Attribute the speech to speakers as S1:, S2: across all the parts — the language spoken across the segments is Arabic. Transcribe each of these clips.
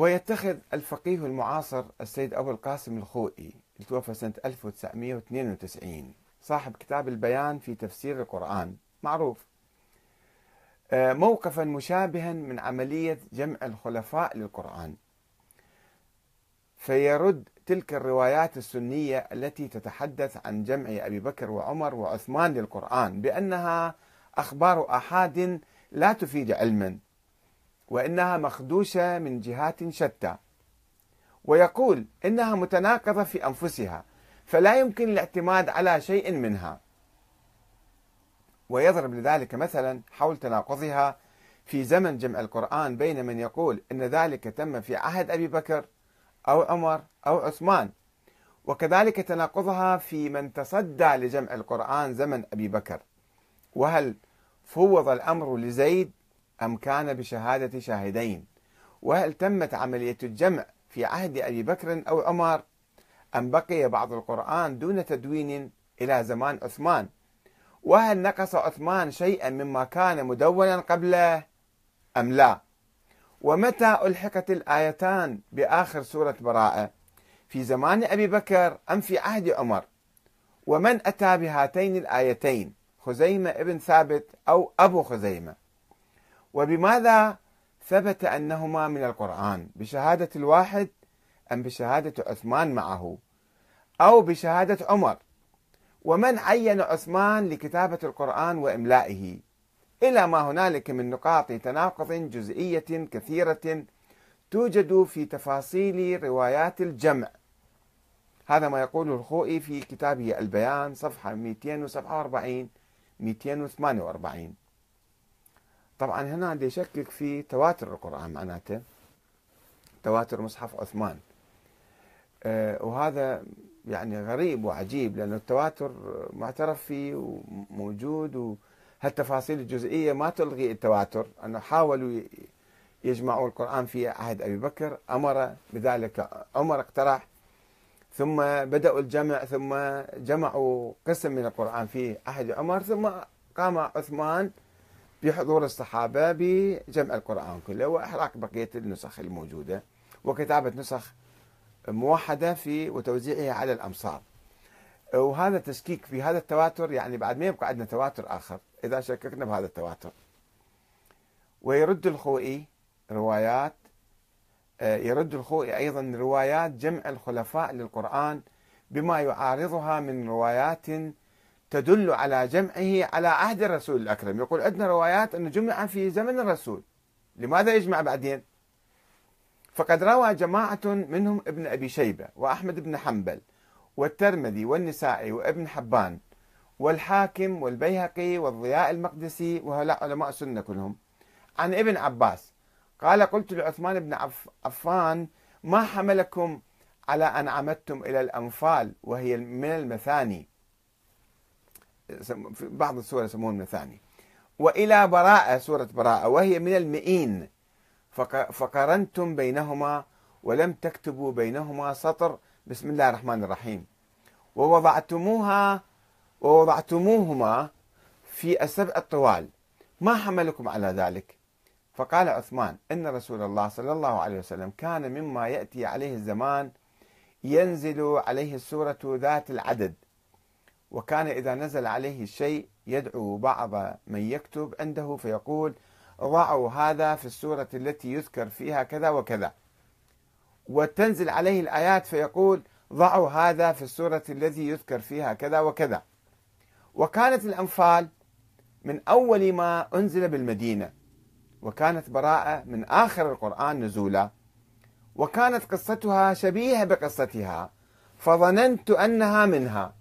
S1: ويتخذ الفقيه المعاصر السيد أبو القاسم الخوئي توفى سنة 1992 صاحب كتاب البيان في تفسير القرآن. معروف. آه، موقفا مشابها من عملية جمع الخلفاء للقرآن. فيرد تلك الروايات السنية التي تتحدث عن جمع أبي بكر وعمر وعثمان للقرآن بأنها أخبار آحاد لا تفيد علما. وإنها مخدوشة من جهات شتى. ويقول إنها متناقضة في أنفسها فلا يمكن الاعتماد على شيء منها. ويضرب لذلك مثلا حول تناقضها في زمن جمع القرآن بين من يقول إن ذلك تم في عهد أبي بكر أو عمر أو عثمان. وكذلك تناقضها في من تصدى لجمع القرآن زمن أبي بكر. وهل فوض الأمر لزيد؟ أم كان بشهادة شاهدين؟ وهل تمت عملية الجمع في عهد أبي بكر أو عمر؟ أم بقي بعض القرآن دون تدوين إلى زمان عثمان؟ وهل نقص عثمان شيئا مما كان مدونا قبله أم لا؟ ومتى ألحقت الآيتان بآخر سورة براءة؟ في زمان أبي بكر أم في عهد عمر؟ ومن أتى بهاتين الآيتين خزيمة ابن ثابت أو أبو خزيمة؟ وبماذا ثبت أنهما من القرآن؟ بشهادة الواحد أم بشهادة عثمان معه؟ أو بشهادة عمر؟ ومن عين عثمان لكتابة القرآن وإملائه؟ إلى ما هنالك من نقاط تناقض جزئية كثيرة توجد في تفاصيل روايات الجمع. هذا ما يقوله الخوئي في كتابه البيان صفحة 247 248 طبعا هنا دي يشكك في تواتر القرآن معناته. تواتر مصحف عثمان. آه، وهذا يعني غريب وعجيب لأن التواتر معترف فيه وموجود وهالتفاصيل الجزئية ما تلغي التواتر. أنه حاولوا يجمعوا القرآن في عهد أبي بكر أمر بذلك عمر اقترح ثم بدأوا الجمع ثم جمعوا قسم من القرآن في عهد عمر ثم قام عثمان بحضور الصحابة بجمع القرآن كله وإحراق بقية النسخ الموجودة وكتابة نسخ موحدة في وتوزيعها على الأمصار. وهذا تشكيك في هذا التواتر يعني بعد ما يبقى عندنا تواتر آخر إذا شككنا بهذا التواتر. ويرد الخوئي روايات آه، يرد الخوئي أيضا روايات جمع الخلفاء للقرآن بما يعارضها من روايات تدل على جمعه على عهد الرسول الأكرم. يقول عندنا روايات أنه جمع في زمن الرسول. لماذا يجمع بعدين؟ فقد روى جماعة منهم ابن أبي شيبة وأحمد بن حنبل والترمذي والنسائي وابن حبان والحاكم والبيهقي والضياء المقدسي وهؤلاء علماء السنة كلهم. عن ابن عباس قال قلت لعثمان بن عفان ما حملكم على أن عمدتم إلى الأنفال وهي من المثاني في بعض السور يسمون المثاني. وإلى براءة سورة براءة وهي من المئين. فقرنتم بينهما ولم تكتبوا بينهما سطر. بسم الله الرحمن الرحيم. ووضعتموها ووضعتموهما في السبع الطوال. ما حملكم على ذلك؟ فقال عثمان إن رسول الله صلى الله عليه وسلم كان مما يأتي عليه الزمان ينزل عليه السورة ذات العدد. وكان إذا نزل عليه الشيء يدعو بعض من يكتب عنده فيقول ضعوا هذا في السورة التي يذكر فيها كذا وكذا. وتنزل عليه الآيات فيقول ضعوا هذا في السورة التي يذكر فيها كذا وكذا. وكانت الأنفال من أول ما أنزل بالمدينة وكانت براءة من آخر القرآن نزولا وكانت قصتها شبيهة بقصتها فظننت أنها منها.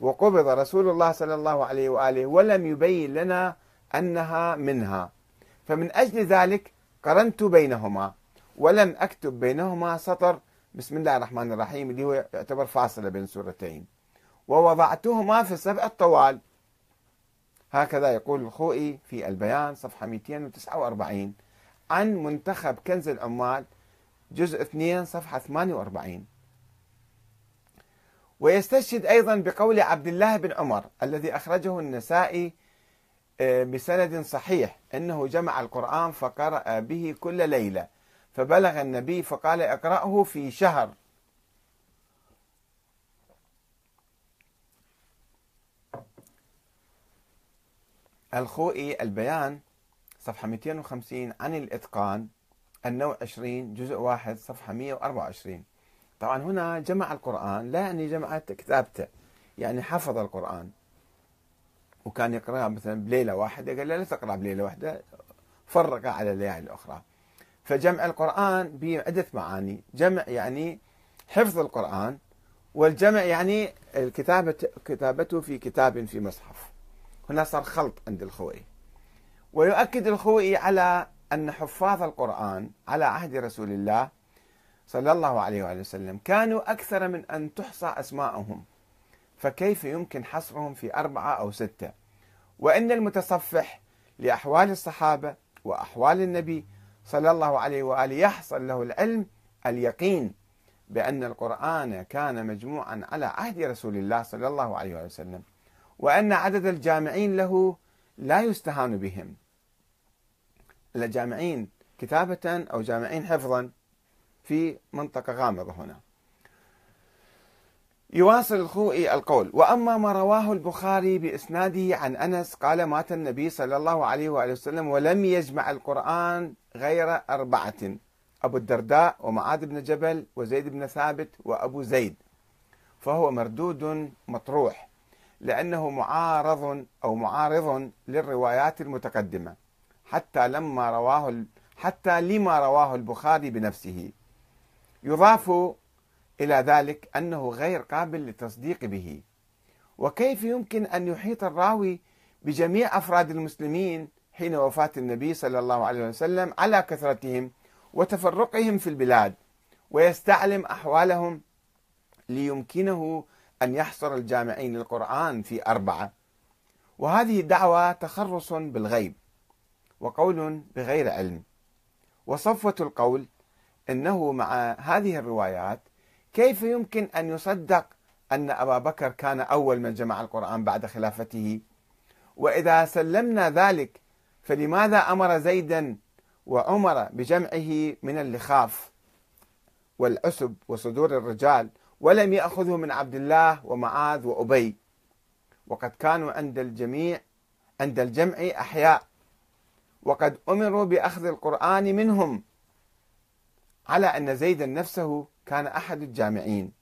S1: وقبض رسول الله صلى الله عليه وآله ولم يبين لنا أنها منها. فمن أجل ذلك قرنت بينهما ولم أكتب بينهما سطر. بسم الله الرحمن الرحيم اللي هو يعتبر فاصلة بين سورتين. ووضعتهما في السبع الطوال. هكذا يقول الخوئي في البيان صفحة 249 عن منتخب كنز العمال جزء 2 صفحة 48 ويستشهد أيضا بقول عبد الله بن عمر الذي أخرجه النسائي آه، بسند صحيح أنه جمع القرآن فقرأ به كل ليلة فبلغ النبي فقال اقرأه في شهر. الخوئي البيان صفحة 250 عن الإتقان النوع 20 جزء واحد صفحة 124 طبعا هنا جمع القرآن لا يعني جمع كتابته يعني حفظ القرآن. وكان يقرأها مثلا بليلة واحدة قال له لا تقرأ بليلة واحدة فرق على الليالي الأخرى. فجمع القرآن بعدة معاني. جمع يعني حفظ القرآن والجمع يعني الكتابة كتابته في كتاب في مصحف. هنا صار خلط عند الخوئي. ويؤكد الخوئي على أن حفاظ القرآن على عهد رسول الله صلى الله عليه وآله وسلم كانوا أكثر من أن تحصى أسماءهم فكيف يمكن حصرهم في أربعة أو ستة؟ وإن المتصفح لأحوال الصحابة وأحوال النبي صلى الله عليه وآله يحصل له العلم اليقين بأن القرآن كان مجموعا على عهد رسول الله صلى الله عليه وآله وسلم وأن عدد الجامعين له لا يستهان بهم. الجامعين كتابة أو جامعين حفظا في منطقة غامضة هنا. يواصل الخوئي القول وأما ما رواه البخاري بإسناده عن أنس قال مات النبي صلى الله عليه وآله وسلم ولم يجمع القرآن غير أربعة أبو الدرداء ومعاذ بن جبل وزيد بن ثابت وأبو زيد. فهو مردود مطروح لأنه معارض أو معارض للروايات المتقدمة حتى لما رواه حتى لما رواه البخاري بنفسه. يضاف إلى ذلك أنه غير قابل للتصديق به. وكيف يمكن أن يحيط الراوي بجميع أفراد المسلمين حين وفاة النبي صلى الله عليه وسلم على كثرتهم وتفرقهم في البلاد ويستعلم أحوالهم ليمكنه أن يحصر الجامعين للقرآن في أربعة. وهذه الدعوة تخرص بالغيب وقول بغير علم. وصفوة القول إنه مع هذه الروايات كيف يمكن أن يصدق أن أبا بكر كان أول من جمع القرآن بعد خلافته؟ وإذا سلمنا ذلك فلماذا أمر زيدا وعمر بجمعه من اللخاف والعسب وصدور الرجال ولم يأخذه من عبد الله ومعاذ وأبي؟ وقد كانوا عند الجميع عند الجمع أحياء وقد أمروا بأخذ القرآن منهم. على أن زيدا نفسه كان أحد الجامعين.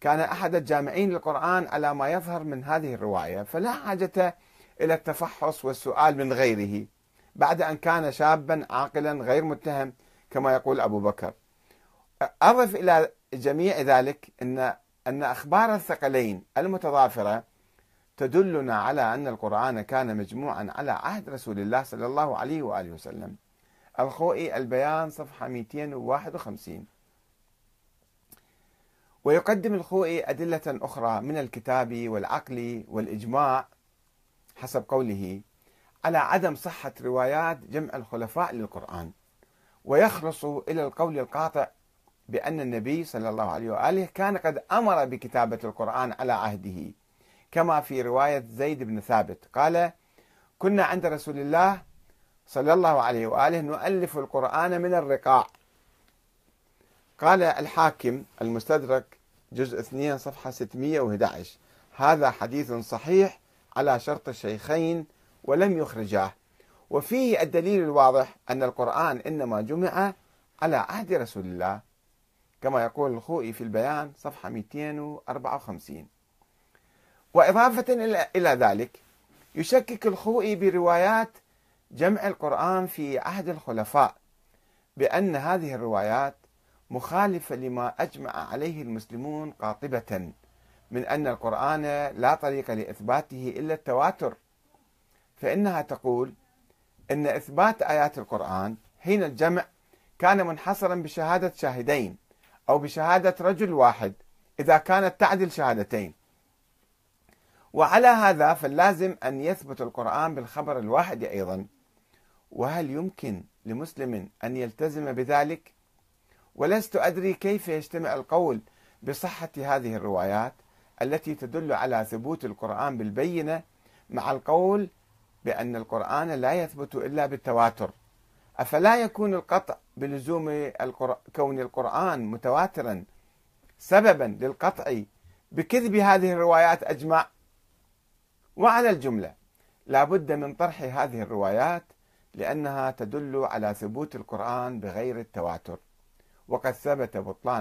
S1: كان أحد الجامعين للقرآن على ما يظهر من هذه الرواية. فلا حاجة إلى التفحص والسؤال من غيره بعد أن كان شابا عاقلا غير متهم كما يقول أبو بكر. أضف إلى جميع ذلك أن أن أخبار الثقلين المتضافرة تدلنا على أن القرآن كان مجموعا على عهد رسول الله صلى الله عليه وآله وسلم. الخوئي البيان صفحة 251 ويقدم الخوئي أدلة أخرى من الكتاب والعقل والإجماع حسب قوله على عدم صحة روايات جمع الخلفاء للقرآن. ويخلص إلى القول القاطع بأن النبي صلى الله عليه وآله كان قد أمر بكتابة القرآن على عهده كما في رواية زيد بن ثابت. قال كنا عند رسول الله صلى الله عليه وآله نؤلف القرآن من الرقاع. قال الحاكم المستدرك جزء 2 صفحة 611 هذا حديث صحيح على شرط الشيخين ولم يخرجاه. وفيه الدليل الواضح أن القرآن إنما جمع على عهد رسول الله كما يقول الخوئي في البيان صفحة 254 وإضافة إلى ذلك يشكك الخوئي بروايات جمع القرآن في عهد الخلفاء بأن هذه الروايات مخالفة لما أجمع عليه المسلمون قاطبة من أن القرآن لا طريق لإثباته إلا التواتر. فإنها تقول أن إثبات آيات القرآن حين الجمع كان منحصرا بشهادة شاهدين أو بشهادة رجل واحد إذا كانت تعدل شهادتين. وعلى هذا فاللازم أن يثبت القرآن بالخبر الواحد أيضا. وهل يمكن لمسلم أن يلتزم بذلك؟ ولست أدري كيف يجتمع القول بصحة هذه الروايات التي تدل على ثبوت القرآن بالبينة مع القول بأن القرآن لا يثبت إلا بالتواتر أفلا يكون القطع بلزوم القر... كون القرآن متواترا سببا للقطع بكذب هذه الروايات أجمع وعلى الجملة لابد من طرح هذه الروايات لأنها تدل على ثبوت القرآن بغير التواتر. وقد ثبت بطلان